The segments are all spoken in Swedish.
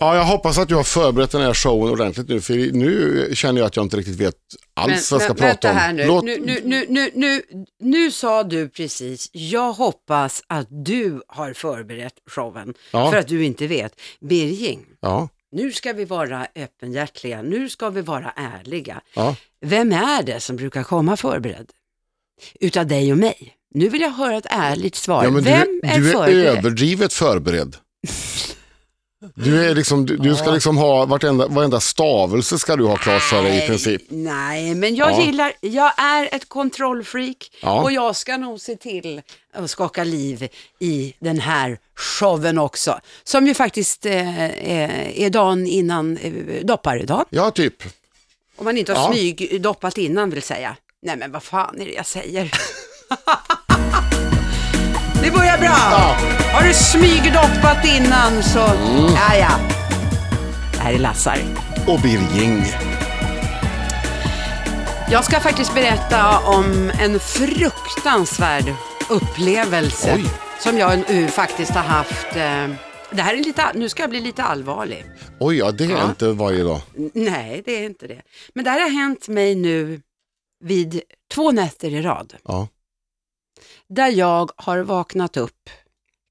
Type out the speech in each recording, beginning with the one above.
Ja, jag hoppas att du har förberett den här showen ordentligt nu, för nu känner jag att jag inte riktigt vet alls vad jag ska prata vänta om. nu. Låt- Nu, nu, nu, nu, nu, nu sa du precis, jag hoppas att du har förberett showen. Ja. För att du inte vet. Birging, Ja, nu ska vi vara öppenhjärtliga, nu ska vi vara ärliga. ja. Vem är det som brukar komma förberedd? Utav dig och mig. Nu vill jag höra ett ärligt svar. ja men Vem du, är du är förberedd? överdrivet förberedd. Du, är liksom, du, du ska liksom ha vartenda, varenda stavelse ska du ha klart för dig i princip. Nej, men jag Ja. gillar, jag är ett kontrollfreak Ja. och jag ska nog se till att skaka liv i den här showen också. Som ju faktiskt eh, är, är dagen innan eh, dopparedagen. Ja, typ. Om man inte har Ja. smygdoppat innan vill säga. Nej men vad fan är det jag säger? det börjar bra. Har du smygdoppat innan så, Mm. ja ja. Det här är Lassar. Och Birging. Jag ska faktiskt berätta om en fruktansvärd upplevelse Oj. som jag nu faktiskt har haft. eh, Det här är lite, nu ska jag bli lite allvarlig. Oj, ja, det är Ja. inte varje dag. Nej, det är inte det. Men det här har hänt mig nu vid två nätter i rad. Ja. Där jag har vaknat upp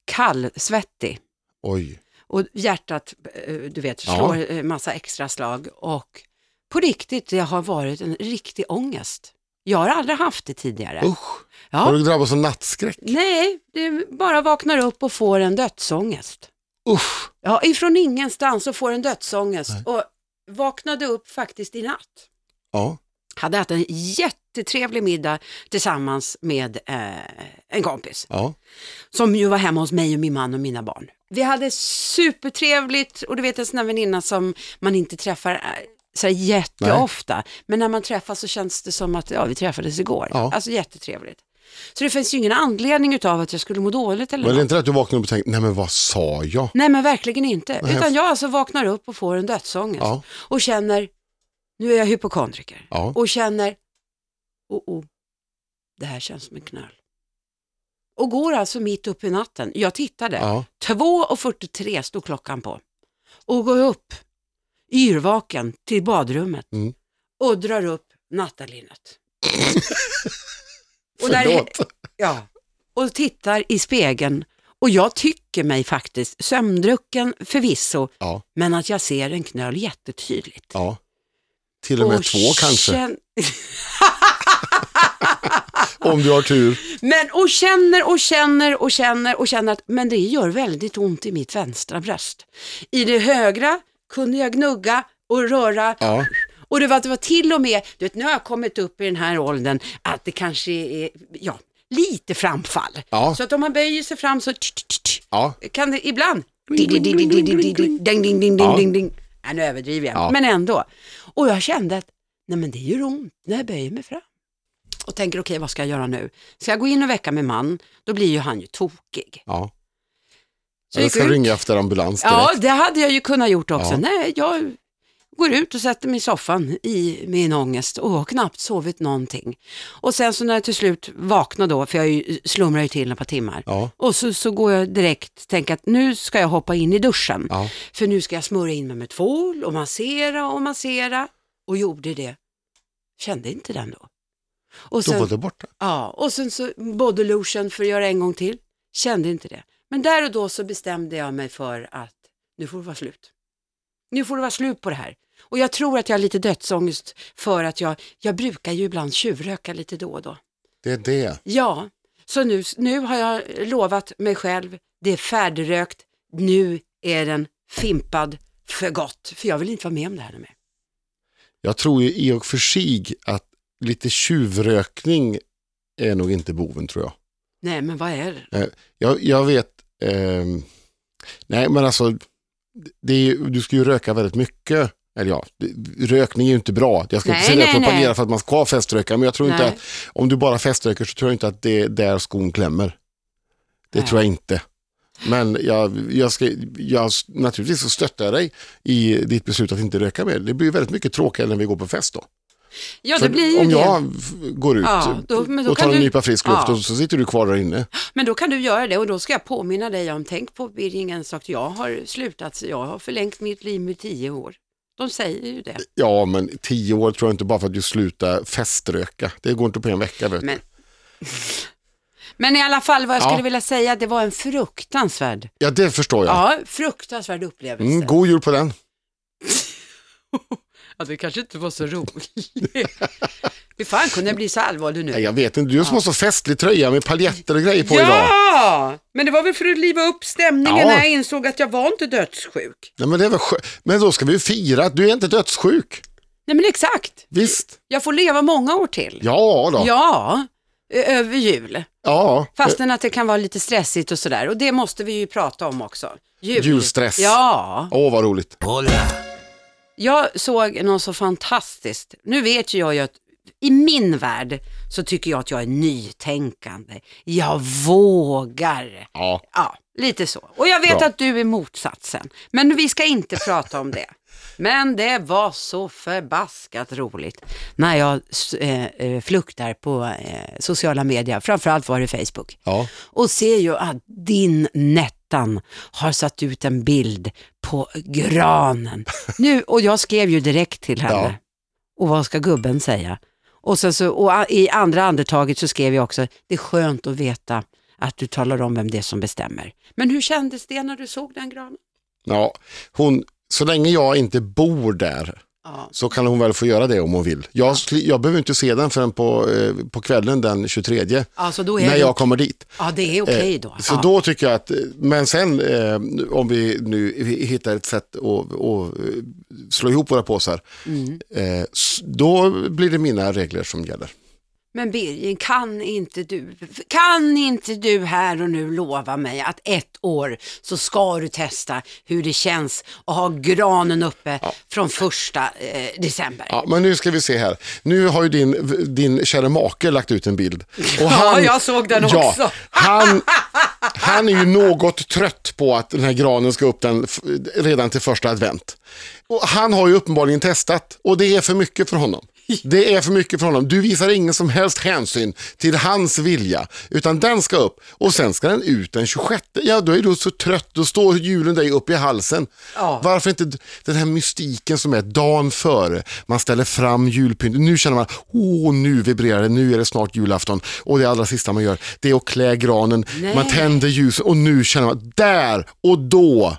kallsvettig Oj. och hjärtat, eh, du vet, Ja. slår eh, massa extra slag och på riktigt, det har varit en riktig ångest. Jag har aldrig haft det tidigare. Usch. Ja. Har du drabbats av nattskräck? Nej, det bara vaknar upp och får en dödsångest. Usch. Ja, ifrån ingenstans och får en dödsångest. Och vaknade upp faktiskt i natt. Ja. Hade haft en jättetrevlig middag tillsammans med eh, en kompis. Ja. Som ju var hemma hos mig och min man och mina barn. Vi hade supertrevligt och du vet en sån här väninna som man inte träffar eh, så här jätteofta. Men när man träffas så känns det som att ja, vi träffades igår. Ja. Alltså jättetrevligt. Så det finns ju ingen anledning utav att jag skulle må dåligt eller Men det är något. inte det att du vaknar upp och tänker, nej men vad sa jag? Nej men verkligen inte. Nej. Utan jag alltså vaknar upp och får en dödsångest. Ja. Och känner, nu är jag hypokondriker. Ja. Och känner, oh, oh, det här känns som en knöl. Och går alltså mitt upp i natten. Jag tittade, Ja. 2.43 stod klockan på. Och går upp, yrvaken, till badrummet. Mm. Och drar upp nattalinnet. och, där, ja, och tittar i spegeln. Och jag tycker mig faktiskt, sömndrucken förvisso, Ja. men att jag ser en knöl jättetydligt. ja. Till och med två kanske, Om du har tur. Men och känner och känner och känner och känner att men det gör väldigt ont i mitt vänstra bröst. I det högra kunde jag gnugga och röra. Ja. Och det var, det var till och med, du vet nu har jag kommit upp i den här åldern att det kanske är, ja, lite framfall. Ja. Så att om man böjer sig fram så ja. kan det ibland, Nej, nu överdriver jag, men ändå. Och jag kände att, nej men det gör ont när jag böjer mig fram. Och tänker okej, vad ska jag göra nu? Ska jag gå in och väcka min man, då blir ju han ju tokig. ja. Så Jag ska ut. ringa efter ambulans direkt. Ja, det hade jag ju kunnat gjort också. Ja. Nej, jag går ut och sätter mig i soffan i min ångest och har knappt sovit någonting. Och sen så när jag till slut vaknar då, för jag slumrar ju till ett par timmar, Ja. och så, så går jag direkt, tänker att nu ska jag hoppa in i duschen. Ja. För nu ska jag smörja in mig med tvål och massera och massera. Och gjorde det. Kände inte den då. Och Då var sen, det borta. ja, och sen så body lotion för att göra en gång till. Kände inte det. Men där och då så bestämde jag mig för att nu får det vara slut. Nu får det vara slut på det här. Och jag tror att jag har lite dödsångest för att jag, jag brukar ju ibland tjuvröka lite då och då. Det är det. Ja, så nu, nu har jag lovat mig själv, det är färdigrökt, nu är den fimpad för gott. För jag vill inte vara med om det här mer. Jag tror ju i och för sig att lite tjuvrökning är nog inte boven tror jag. Nej, men vad är det? Jag, jag vet, ehm, nej men alltså, det är, du ska ju röka väldigt mycket. Eller ja, rökning är ju inte bra. Jag ska Nej, inte säga nej, propagera nej. för att man ska feströka, men jag tror inte Nej. att om du bara feströker så tror jag inte att det är där skon klämmer. Det Nej. tror jag inte. Men jag, jag ska, jag, naturligtvis så stöttar jag dig i ditt beslut att inte röka mer. Det blir väldigt mycket tråkigare när vi går på fest då. Ja, det blir ju om det. jag går ut Ja, då- då och tar en du- nypa frisk luft Ja. och så sitter du kvar där inne. Men då kan du göra det och då ska jag påminna dig om, tänk på Birging en sak, jag har slutat, jag har förlängt mitt liv med tio år. De säger ju det. Ja, men tio år tror jag inte bara för att du slutar feströka. Det går inte på en vecka. Vet. Men, men i alla fall, vad jag Ja. skulle vilja säga, det var en fruktansvärd, Ja, det förstår jag. ja, fruktansvärd upplevelse. Mm, god jul på den. Ja, det kanske inte var så roligt. Hur fan kunde jag bli så allvarlig nu? Nej, jag vet inte, du som har så festlig tröja med paljetter och grejer på idag. Ja, men det var väl för att liva upp stämningen Ja. när jag insåg att jag var inte dödssjuk. Nej, men, det är väl skö- men då ska vi ju fira att du är inte dödssjuk. Nej men exakt, Visst? jag får leva många år till. Ja då. Ja, ö- över jul. Ja. Fastän att det kan vara lite stressigt och sådär. Och det måste vi ju prata om också. Jul. Julstress. Ja, Åh, vad roligt. Jag såg något så fantastiskt. Nu vet ju jag ju att i min värld så tycker jag att jag är nytänkande. Jag vågar. Ja. Ja, lite så. Och jag vet Bra. att du är motsatsen. Men vi ska inte prata om det. Men det var så förbaskat roligt när jag eh, eh, fluktar på eh, sociala medier, framförallt var det Facebook, ja. och ser ju att din Nettan har satt ut en bild på granen. Nu, och jag skrev ju direkt till henne. Ja. Och vad ska gubben säga? Och, sen så, och i andra andetaget så skrev jag också, det är skönt att veta att du talar om vem det är som bestämmer. Men hur kändes det när du såg den granen? ja. Hon, så länge jag inte bor där Ja. så kan hon väl få göra det om hon vill. Jag, sli- jag behöver inte se den förrän på, eh, på kvällen den 23 Alltså när jag kommer dit. ja, det är okej då. Så ja. då tycker jag att, men sen eh, om vi nu hittar ett sätt att, att eh, slå ihop våra påsar, Mm. eh, då blir det mina regler som gäller. Men Birgin, kan inte du, kan inte du här och nu lova mig att ett år så ska du testa hur det känns att ha granen uppe från första eh, december? Ja, men nu ska vi se här. Nu har ju din, din kära make lagt ut en bild. Och Ja, jag såg den ja, också. Han, han är ju något trött på att den här granen ska upp den redan till första advent. Och han har ju uppenbarligen testat och det är för mycket för honom. Det är för mycket för honom. Du visar ingen som helst hänsyn till hans vilja, utan den ska upp och sen ska den ut den 26. Ja, då är du så trött, då står julen dig upp i halsen. Ja. Varför inte den här mystiken som är dagen före, man ställer fram julpynt, nu känner man, åh nu vibrerar det, nu är det snart julafton och det allra sista man gör, det är att klä granen, Nej. man tänder ljusen och nu känner man, där och då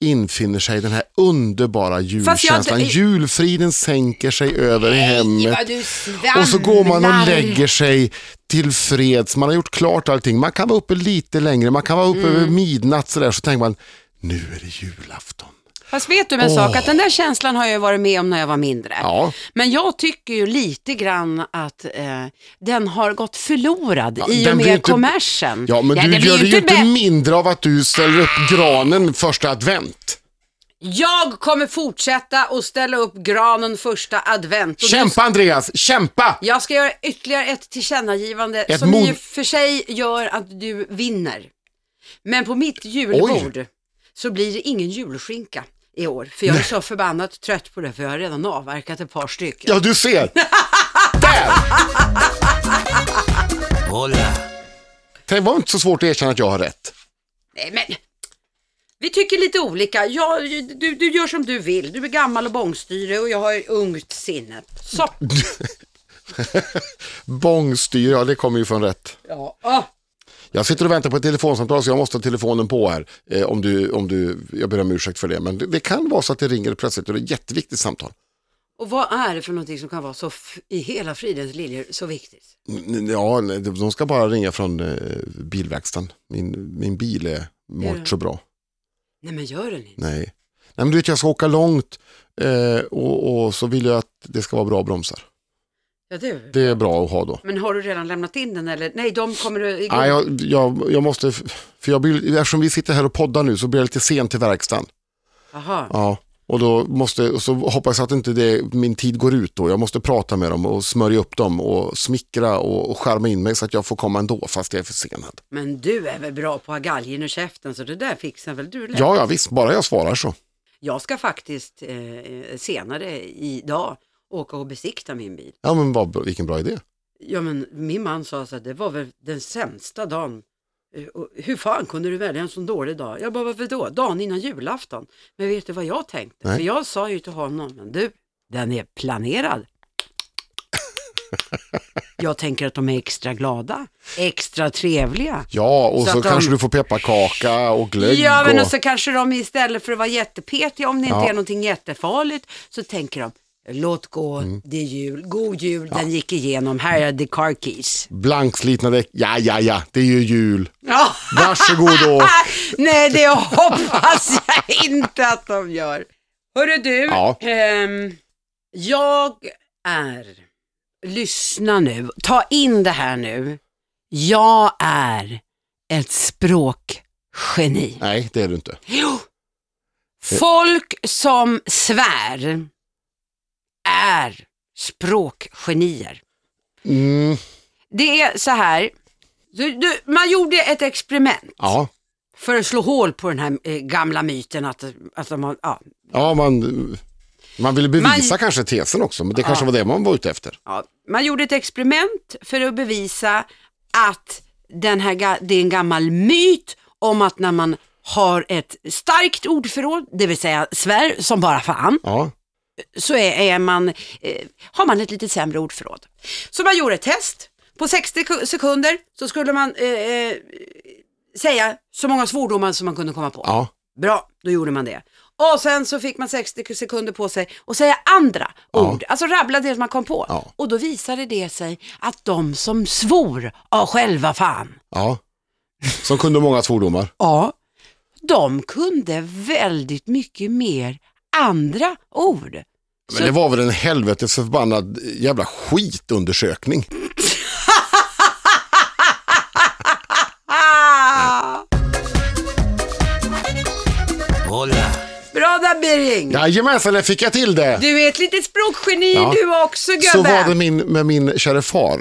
infinner sig den här underbara Fast jag- julkänslan. Julfriden sänker sig över hemmet. du svamlar. Och så går man och lägger sig till freds. Man har gjort klart allting. Man kan vara uppe lite längre. Man kan vara uppe Mm. över midnatt sådär. Så tänker man, nu är det julafton. Fast vet du en sak, att den där känslan har jag varit med om när jag var mindre. Ja, Men jag tycker ju lite grann att eh, den har gått förlorad i den och med inte- kommersen. ja men Ja, du gör ju inte bä- mindre av att du ställer upp granen första advent. Jag kommer fortsätta att ställa upp granen första advent. Och Kämpa Andreas, kämpa! Jag ska göra ytterligare ett tillkännagivande Ett som mod- i och för sig gör att du vinner. Men på mitt julbord så blir det ingen julskinka i år. För jag är så förbannat trött på det, för jag har redan avverkat ett par stycken. Ja, du ser. Där! Det var inte så svårt att erkänna att jag har rätt. Nej, men vi tycker lite olika. Jag, du, du gör som du vill. Du är gammal och bångstyrig och jag har ungt sinne. Så. Bångstyr, ja det kommer ju från rätt. Ja. Ah. Jag sitter och väntar på ett telefonsamtal så jag måste ha telefonen på här. Eh, om du, om du, jag ber om ursäkt för det, men det, det kan vara så att det ringer plötsligt och det är ett jätteviktigt samtal. Och vad är det för någonting som kan vara så i hela fridens liljor så viktigt? N- Ja, de ska bara ringa från eh, bilverkstaden. Min, min bil är, mår så bra. Nej men gör den inte. Nej. Nej, men du vet jag ska åka långt eh, och, och så vill jag att det ska vara bra bromsar. Ja, det. Det är bra att ha då. Men har du redan lämnat in den eller? Nej, de kommer du igång. Nej, jag, jag, jag måste, för jag blir, eftersom vi sitter här och poddar nu så blir jag lite sent till verkstaden. Jaha. Ja, och då måste, och så hoppas jag att inte det, min tid går ut då. Jag måste prata med dem och smörja upp dem och smickra och, och skärma in mig så att jag får komma ändå fast jag är försenad. Men du är väl bra på att ha galgen ur käften så det där fixar väl du lätt? Ja, ja visst, bara jag svarar så. Jag ska faktiskt eh, senare idag åka och besikta min bil. Ja, men vad, vilken bra idé. Ja men min man sa så att det var väl den sämsta dagen. Eh, och Hur fan kunde du välja en sån dålig dag? Jag bara varför då? Dagen innan julafton. Men vet du vad jag tänkte? Nej. För jag sa ju till honom, men du, den är planerad. jag tänker att de är extra glada, extra trevliga. Ja, och Så så, att de- kanske du får pepparkaka och glögg. Ja, men och... och så kanske de istället för att vara jättepetiga, om det inte Ja. är någonting jättefarligt, så tänker de, låt gå, Mm. det är jul, god jul, den gick igenom, här är the car keys. Blankslitna däck. Ja, ja, ja, det är ju jul. Ja. Varsågod då. Nej, det hoppas jag inte att de gör. Hörru du, Ja. ehm, jag är, lyssna nu, ta in det här nu. Jag är ett språkgeni. Nej, det är du inte. Jo. Folk som svär är språkgenier. Mm, Det är så här, du, du, man gjorde ett experiment ja, för att slå hål på den här eh, gamla myten att, att de har, ja, ja man, man ville bevisa Man- kanske tesen också, men det kanske Ja. var det man var ute efter. ja, man gjorde ett experiment för att bevisa att den här, det är en gammal myt om att när man har ett starkt ordförråd, det vill säga svär som bara fan, Ja, så är, man, eh, har man ett lite sämre ordförråd. Så man gjorde ett test. På 60 ku- sekunder så skulle man eh, eh, säga så många svordomar som man kunde komma på. ja, Bra, då gjorde man det. Och sen så fick man 60 sekunder på sig att säga andra Ja. ord, alltså rabbla det som man kom på. Ja. Och då visade det sig att de som svor av själva fan, ja. Som kunde många svordomar. ja, de kunde väldigt mycket mer andra ord. Men det var väl en helvetes förbannad jävla skitundersökning. Bra där Birring! Jajamensan, där fick jag till det. Du är ett litet språkgeni Ja. du också gubbe. Så var det min, med min kära far.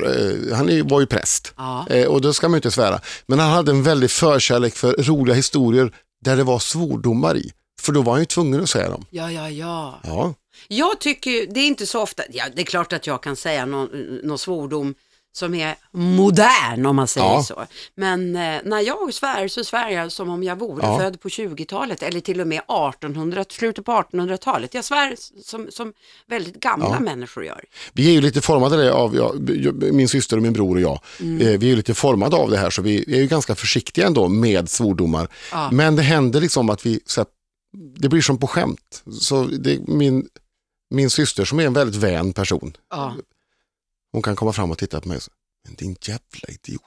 Eh, Han är- var ju präst Ja. Eh, och då ska man ju inte svära. Men han hade en väldig förkärlek för roliga historier där det var svordomar i. För då var han ju tvungen att säga dem. Ja, ja, ja. Ja, Jag tycker det är inte så ofta, ja det är klart att jag kan säga någon, någon svordom som är modern om man säger Ja. så. Men eh, när jag svär så svär jag som om jag vore Ja. född på 20-talet eller till och med 1800, slutet på 1800-talet. Jag svär som, som väldigt gamla Ja. människor gör. vi är ju lite formade av, ja, min syster och min bror och jag. Mm. Eh, Vi är ju lite formade av det här så vi är ju ganska försiktiga ändå med svordomar. Men det händer liksom att vi, så här, det blir som på skämt. Så det, min, min syster som är en väldigt vän person, Ja. hon kan komma fram och titta på mig och säga, men din jävla idiot.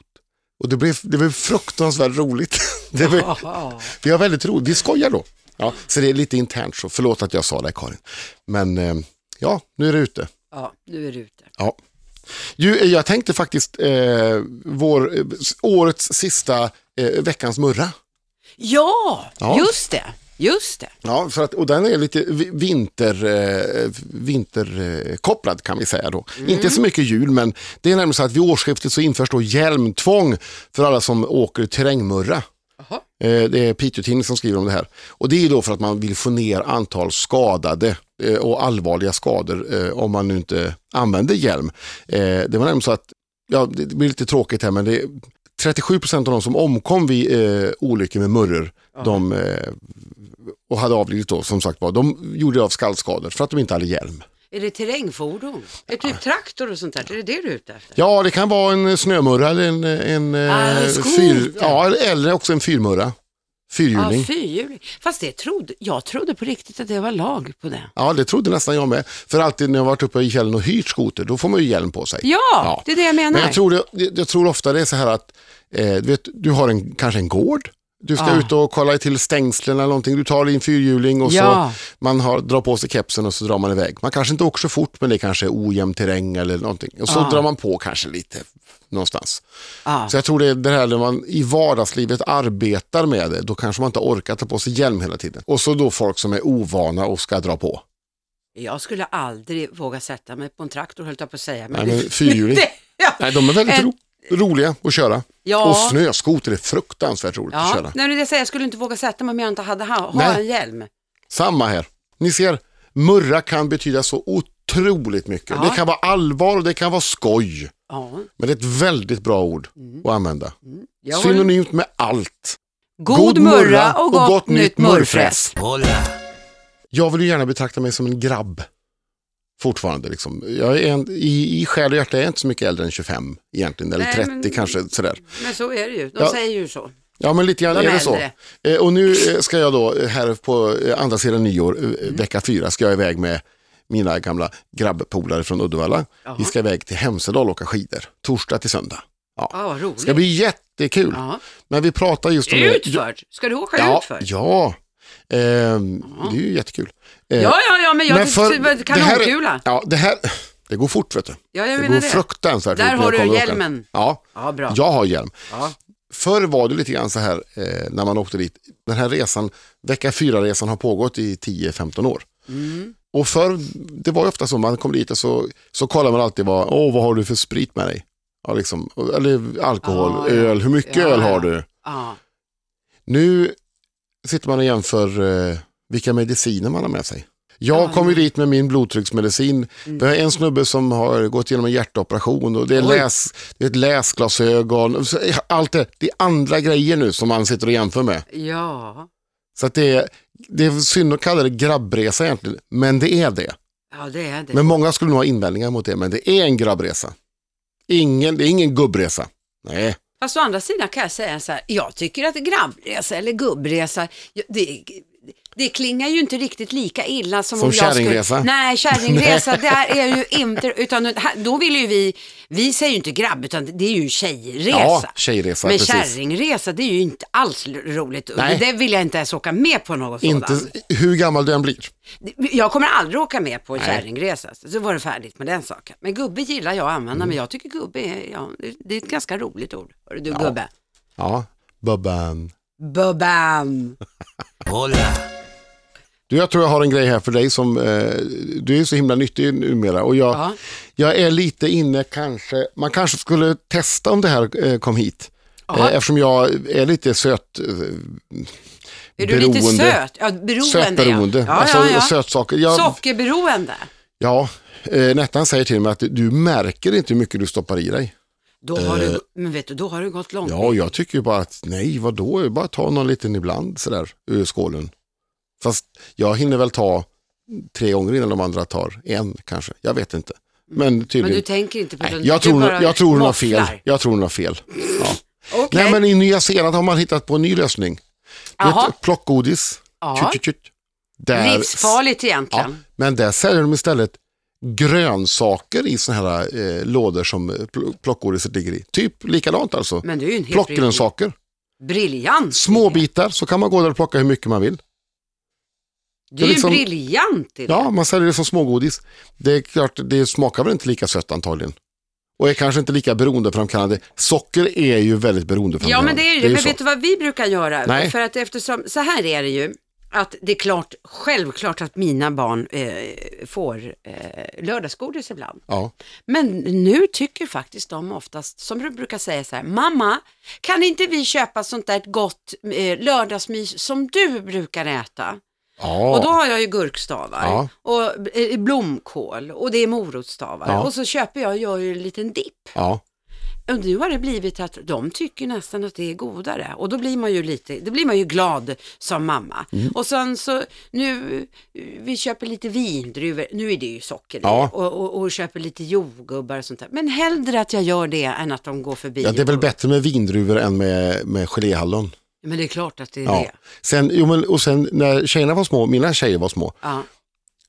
Och det blev, det blev fruktansvärt roligt. Det blev, Ja. vi har väldigt roligt, vi skojar då. Ja, så det är lite internt så, förlåt att jag sa det Karin. Men eh, ja, nu är det ute. ja, nu är du ute. Ja. Ju, jag tänkte faktiskt eh, vår, eh, årets sista eh, veckans murra. Ja, Ja. just det. Just det. Ja, för att, och den är lite vi- vinter, eh, vinterkopplad kan vi säga då. Inte så mycket jul, men det är nämligen så att vid årsskiftet så införs då hjälmtvång för alla som åker terrängmurra. Jaha. Eh, Det är Piteå-Tidningen som skriver om det här. Och det är då för att man vill få ner antal skadade eh, och allvarliga skador eh, om man nu inte använder hjälm. Det var nämligen så att, ja det blir lite tråkigt här men det 37 procent av de som omkom vid eh, olyckor med murror de, eh, och hade avlidit då som sagt var, de gjorde av skallskador för att de inte hade hjälm. Är det terrängfordon? Är det typ traktor och sånt där? Är det det du är ute efter? Ja, det kan vara en snömurra eller en, en, eh, Ah, skoter. fyr, ja, eller också en fyrmurra. Fyrhjuling. Ja, fyrhjuling. Fast det trodde, jag trodde på riktigt att det var lag på det. Ja, det trodde nästan jag med. För alltid när jag varit uppe i fjällen och hyrt skoter, då får man ju hjälm på sig. Ja, det är det jag menar. Men jag tror, det, jag tror ofta det är så här att eh, du, vet, du har en, kanske en gård, du ska Ja. ut och kolla till stängslen eller någonting, du tar din fyrhjuling och Ja. så man har, drar på sig kepsen och så drar man iväg. Man kanske inte åker så fort men det kanske är ojämn terräng eller någonting. Och så Ja. drar man på kanske lite någonstans. Ja. Så jag tror det är det här när man i vardagslivet arbetar med det, då kanske man inte orkar ta på sig hjälm hela tiden. Och så då folk som är ovana och ska dra på. Jag skulle aldrig våga sätta mig på en traktor höll jag på att säga. Nej, men fyrhjuling. Ja. Nej, de är väldigt En- ro roliga att köra. Ja. Och snöskoter är fruktansvärt roligt att Ja, köra. nej, men det jag säger, jag skulle inte våga sätta mig om jag inte hade ha, ha en hjälm. Samma här. Ni ser, murra kan betyda så otroligt mycket. Ja. Det kan vara allvar och det kan vara skoj. Ja. Men det är ett väldigt bra ord att använda. Har Synonymt med allt. god murra och gott, nytt murrfräs. Jag vill ju gärna betrakta mig som en grabb. Fortfarande liksom. Jag är en, i, I själ och hjärta är jag inte så mycket äldre än 25 egentligen. Eller Nej, 30 men- kanske sådär. Men så är det ju. De Ja. säger ju så. Ja men lite grann De är det så. äldre. Eh, och nu eh, ska jag då eh, här på andra sidan nyår, eh, vecka fyra, ska jag iväg med mina gamla grabbpolare från Uddevalla. Jaha. Vi ska iväg till Hemsedal och åka skidor. Torsdag till söndag. Ja. Ja, vad roligt. ska bli jättekul. Ja. Men vi pratar just om. Utfört? Ska du åka Ja, utför? ja. Ehm, det är ju jättekul. Eh, Ja, ja, ja, men jag men för- kanonkula. Ja, det här, det går fort vet du. Ja, jag det går det. fruktansvärt Där fort. när har du hjälmen. Ja, Ja, bra. jag har hjälm. Ja. Förr var det lite grann så här eh, när man åkte dit. Den här resan, vecka fyra-resan har pågått i 10-15 år. Mm. Och förr, det var ju ofta så, man kom dit och så, så kollar man alltid vad, åh, vad har du för sprit med dig? Ja, liksom, eller alkohol, ja. öl, hur mycket Ja, öl har du? Ja. Nu sitter man och jämför eh, vilka mediciner man har med sig. Jag Ja, kom ju dit med min blodtrycksmedicin. Vi har en snubbe som har gått igenom en hjärtoperation och det är, läs, det är ett läsglasögon. Allt det, det är andra grejer nu som man sitter och jämför med. Ja. Så att det, är, det är synd att kalla det grabbresa egentligen, men det är det. ja, det är det. Men många skulle nog ha invändningar mot det, men det är en grabbresa. Ingen, det är ingen gubbresa. Nej, Fast å andra sidan kan jag säga så här, jag tycker att grabbresa eller gubbresa, det, det klingar ju inte riktigt lika illa som, Som om jag kärringresa? Skulle, nej, kärringresa, det är ju inte, utan här- då vill ju vi, vi säger ju inte grabb, utan det är ju tjejresa. ja, tjejresa, Men precis. kärringresa, det är ju inte alls roligt. Nej. Det vill jag inte ens åka med på något Inte sådant. hur gammal du än blir. Jag kommer aldrig åka med på en Nej. kärringresa, så var det färdigt med den saken. Men gubbe gillar jag att använda, men jag tycker gubbe är, ja, det- är ett ganska roligt ord. Hörru du gubbe. Ja, Bubban. Bubban! Du, jag tror jag har en grej här för dig som, eh, du är så himla nyttig numera och jag, Ja. jag är lite inne kanske, man kanske skulle testa om det här eh, kom hit. Eh, eftersom jag är lite söt, eh, Är du lite Beroende. söt? Ja, beroende sötberoende. ja. Ja, alltså ja, ja. sötsaker. Jag, Sockerberoende. ja, eh, Nettan säger till mig att du märker inte hur mycket du stoppar i dig. Då har du, men vet du, då har du gått långt. Eh. Ja, jag tycker ju bara att nej, vadå, bara ta någon liten ibland sådär ur skålen. Fast jag hinner väl ta tre gånger innan de andra tar en kanske. Jag vet inte. Men tydligen. men du tänker inte på den. jag, du tror, jag tror hon har fel. Jag tror hon har fel. Ja. Okej. Nej, men i Nya Zeeland har man hittat på en ny lösning. Vet, plockgodis. Ja. Tjut, tjut. Där, Livsfarligt Ja, egentligen. men där säljer de istället grönsaker i såna här eh, lådor som eh, pl- plockgodiset ligger i. Typ likadant alltså. Men det är ju en helt Plockgrönsaker. briljant. Små idé. bitar så kan man gå där och plocka hur mycket man vill. Det är ju liksom- briljant idé. Ja, man säljer det som smågodis. Det är klart, det smakar väl inte lika sött antagligen. Och är kanske inte lika beroendeframkallande. Socker är ju väldigt Ja, beroendeframkallande. men det är ju det. Men så. vet du vad vi brukar göra? Nej. För att eftersom, så här är det ju, att det är klart, självklart att mina barn eh, får eh, lördagsgodis ibland. Ja. Men nu tycker faktiskt de oftast, som du brukar säga så här, mamma, kan inte vi köpa sånt där gott eh, lördagsmys som du brukar äta? Ja. Och då har jag ju gurkstavar Ja. och eh, blomkål och det är morotsstavar Ja. och så köper jag och gör ju en liten dipp. ja. Och nu har det blivit att de tycker nästan att det är godare och då blir man ju lite, då blir man ju glad som mamma. Mm. Och sen så nu, vi köper lite vindruvor, nu är det ju socker Ja. och, och, och köper lite jordgubbar och sånt där. Men hellre att jag gör det än att de går förbi. ja, det är väl bättre med vindruvor än med, med geléhallon. Men det är klart att det är Ja. det. Sen, jo, men, och sen när tjejerna var små, mina tjejer var små, Ja.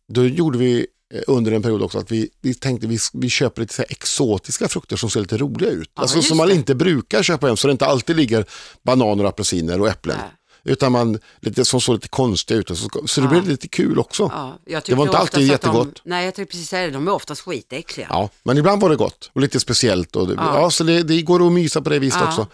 då gjorde vi eh, under en period också att vi, vi tänkte vi, vi köper lite så exotiska frukter som ser lite roliga ut. Ja, alltså som man det. inte brukar köpa hem så det inte alltid ligger bananer, apelsiner och äpplen. Nej. Utan man, lite, som såg lite konstiga ut. Så, så det blev lite kul också. Ja, jag Det var inte alltid jättegott. De, nej, jag tänkte precis säga det, de är oftast skitäckliga. Ja, men ibland var det gott och lite speciellt. Och det, ja. Så det, det går att mysa på det viset också.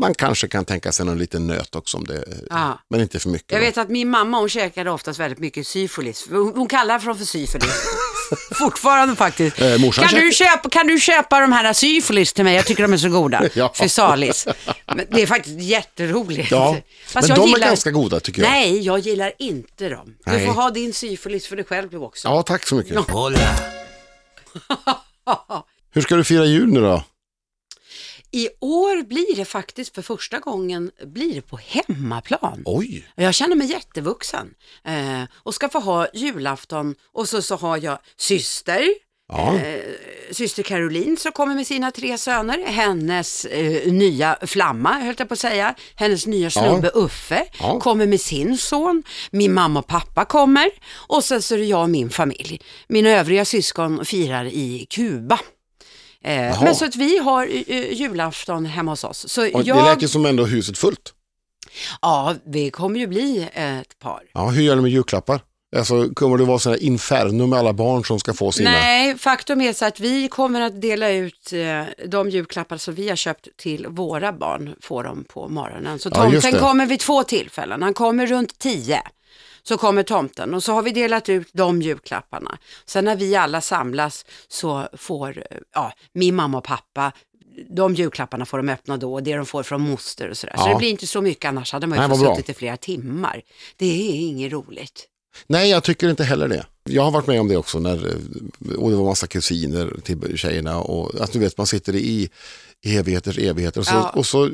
Man kanske kan tänka sig någon liten nöt också, om det, Ja. men inte för mycket. Jag då. vet att min mamma hon käkade oftast väldigt mycket syfilis. Hon, hon kallar det för syfilis. Fortfarande faktiskt. Eh, kan, du köpa, kan du köpa de här syfilis till mig? Jag tycker de är så goda. Ja. Fysalis. Men det är faktiskt jätteroligt. Ja, Fast men jag de gillar... är ganska goda tycker jag. Nej, jag gillar inte dem. Du Nej. får ha din syfilis för dig själv du också. Ja, tack så mycket. Ja. Hur ska du fira jul nu då? I år blir det faktiskt för första gången blir det på hemmaplan. Oj, Jag känner mig jättevuxen eh, och ska få ha julafton och så, så har jag syster, ja. eh, syster Caroline som kommer med sina tre söner, hennes eh, nya flamma höll jag på att säga, hennes nya snubbe Uffe Ja. kommer med sin son, min mamma och pappa kommer och sen så är det jag och min familj. Mina övriga syskon firar i Kuba. Eh, men så att vi har eh, julafton hemma hos oss. Så Och jag, Det lät ju som ändå huset fullt. ja, vi kommer ju bli ett par. Ja, hur gör du med julklappar? Alltså, kommer det vara sådana inferno med alla barn som ska få sina? Nej, faktum är så att vi kommer att dela ut eh, de julklappar som vi har köpt till våra barn, får de på morgonen. Så Ja, tomten det. kommer vid två tillfällen, han kommer runt tio. Så kommer tomten och så har vi delat ut de julklapparna. Sen när vi alla samlas så får ja, min mamma och pappa de julklapparna får de öppna då och det de får från moster och sådär. Så Ja. det blir inte så mycket annars hade man ju Nej, fått suttit i flera timmar. Det är inget roligt. Nej, jag tycker inte heller det. Jag har varit med om det också när eh, och det var massa kusiner till tjejerna och att du vet man sitter i evigheters evigheter och så, Ja. och så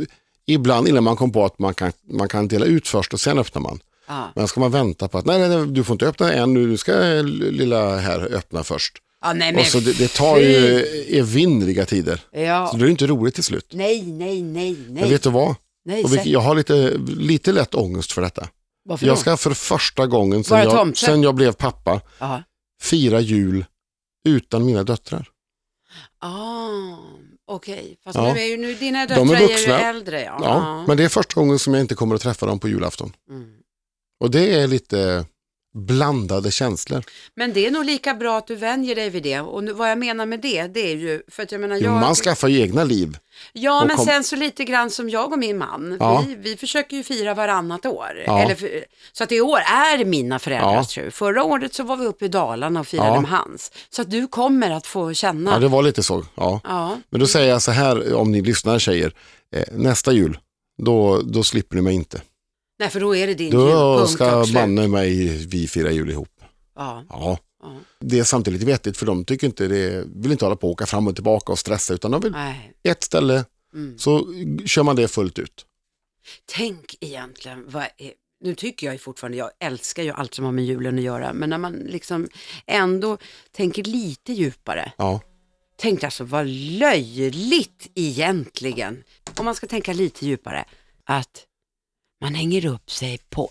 ibland innan man kom på att man kan, man kan dela ut först och sen öppnar man. Ja. Men ska man vänta på att nej, nej, du får inte öppna än nu, ska lilla här öppna först. Ja, nej, men Och så det, det tar ju evinnerliga tider. Ja. Så det är inte roligt till slut. Nej, nej, nej, Men nej. vet du vad? nej Och vilket- jag har lite, lite lätt ångest för detta. Varför då? Jag ska för första gången sen jag, sen jag blev pappa Ja. fira jul utan mina döttrar. Ah, Okej, fast Ja. nu är ju nu dina De döttrar är är, vuxna. ju äldre. Ja. Ja, men det är första gången som jag inte kommer att träffa dem på julafton. Mm. Och det är lite blandade känslor. men det är nog lika bra att du vänjer dig vid det. Och nu, vad jag menar med det, det är ju, för att jag menar, Jo, jag, man skaffar ju egna liv. ja men kom- sen så lite grann som jag och min man, Ja. vi, vi försöker ju fira varannat år. Ja. Eller för, så att i år är mina föräldrars Ja. tur. Förra året så var vi uppe i Dalarna och firade Ja. med hans. Så att du kommer att få känna. Ja, det var lite så. Ja. Ja. Men då säger jag så här, om ni lyssnar tjejer, eh, nästa jul, då, då slipper ni mig inte. Nej, för då är det din Då julpunkt ska slut. mannen och mig, vi fira jul ihop. Ja. Ja. Ja. Det är samtidigt vettigt för de tycker inte det, vill inte hålla på och åka fram och tillbaka och stressa utan de vill Nej. ett ställe Mm. så kör man det fullt ut. Tänk egentligen, vad är, nu tycker jag ju fortfarande, jag älskar ju allt som har med julen att göra, men när man liksom ändå tänker lite djupare. Ja. Tänk alltså vad löjligt egentligen, om man ska tänka lite djupare, att man hänger upp sig på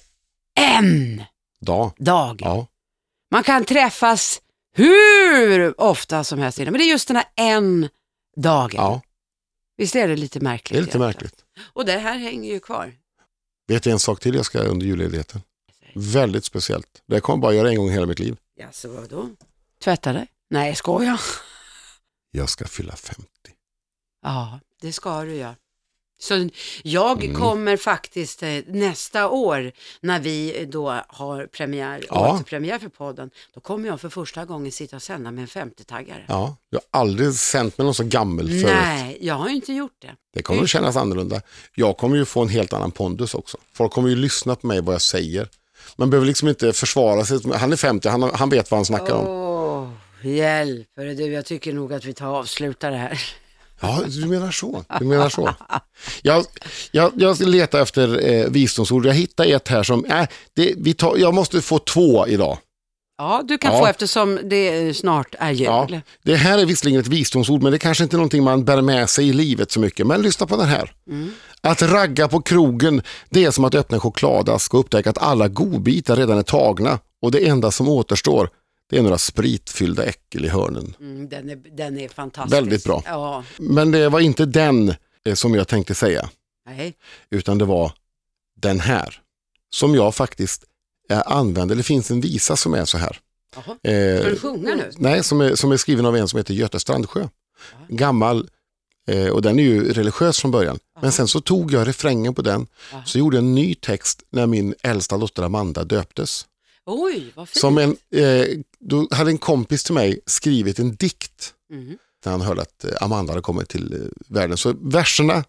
en Dag. dag. Ja. Man kan träffas hur ofta som helst, innan, men det är just den här en dagen. ja, Visst är det lite märkligt? det är lite egentligen? märkligt. Och det här hänger ju kvar. Vet du en sak till jag ska under julledigheten? Väldigt speciellt. Det kommer jag bara göra en gång i hela mitt liv. Jaså, vadå? Tvätta dig? Nej, jag skojar. Jag ska fylla 50. Ja, det ska du göra. Så jag Mm. kommer faktiskt eh, nästa år när vi då har premiär, Ja. återpremiär för podden, då kommer jag för första gången sitta och sända med en 50-taggare. Ja, jag har aldrig sänt med någon så gammel förut. Nej, jag har ju inte gjort det. Det kommer att kännas annorlunda. Jag kommer ju få en helt annan pondus också. Folk kommer ju lyssna på mig vad jag säger. Man behöver liksom inte försvara sig. Han är 50, han, han vet vad han snackar om. Åh, hjälp. Du, jag tycker nog att vi tar och avslutar det här. Ja, du menar så. Du menar så. Jag, jag, jag letar efter eh, visdomsord. Jag hittade ett här som, äh, det, vi tar, jag måste få två idag. Ja, du kan Ja. få eftersom det eh, snart är jul. Ja, det här är visserligen ett visdomsord, men det är kanske inte är någonting man bär med sig i livet så mycket. Men lyssna på den här. Att ragga på krogen, det är som att öppna en chokladask och upptäcka att alla godbitar redan är tagna och det enda som återstår, det är några spritfyllda äckel i hörnen. Mm, den, är, den är fantastisk. Väldigt bra. Ja, Men det var inte den eh, som jag tänkte säga, nej. utan det var den här. Som jag faktiskt eh, använder, det finns en visa som är så här. Jaha. Eh, Ska du sjunga nu? Nej, som är, som är skriven av en som heter Göte Strandsjö. Gammal, eh, och den är ju religiös från början. Men sen så tog jag refrängen på den, Aha. så gjorde jag en ny text när min äldsta dotter Amanda döptes. Oj, vad fint. Som en, eh, då hade en kompis till mig skrivit en dikt Mhm. när han hörde att eh, Amanda hade kommit till eh, världen. Så verserna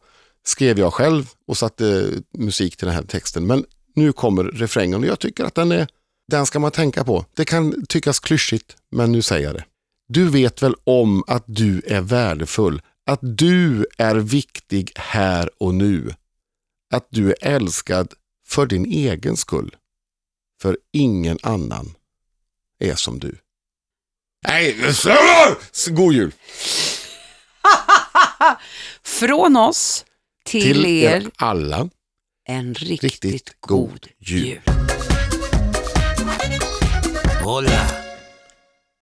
skrev jag själv och satte eh, musik till den här texten. Men nu kommer refrängen och jag tycker att den är, den ska man tänka på. Det kan tyckas klyschigt, men nu säger jag det. Du vet väl om att du är värdefull, att du är viktig här och nu. Att du är älskad för din egen skull. För ingen annan är som du. Nej, god jul! Från oss till, Till er er alla, en riktigt, riktigt god god jul. jul. Hola.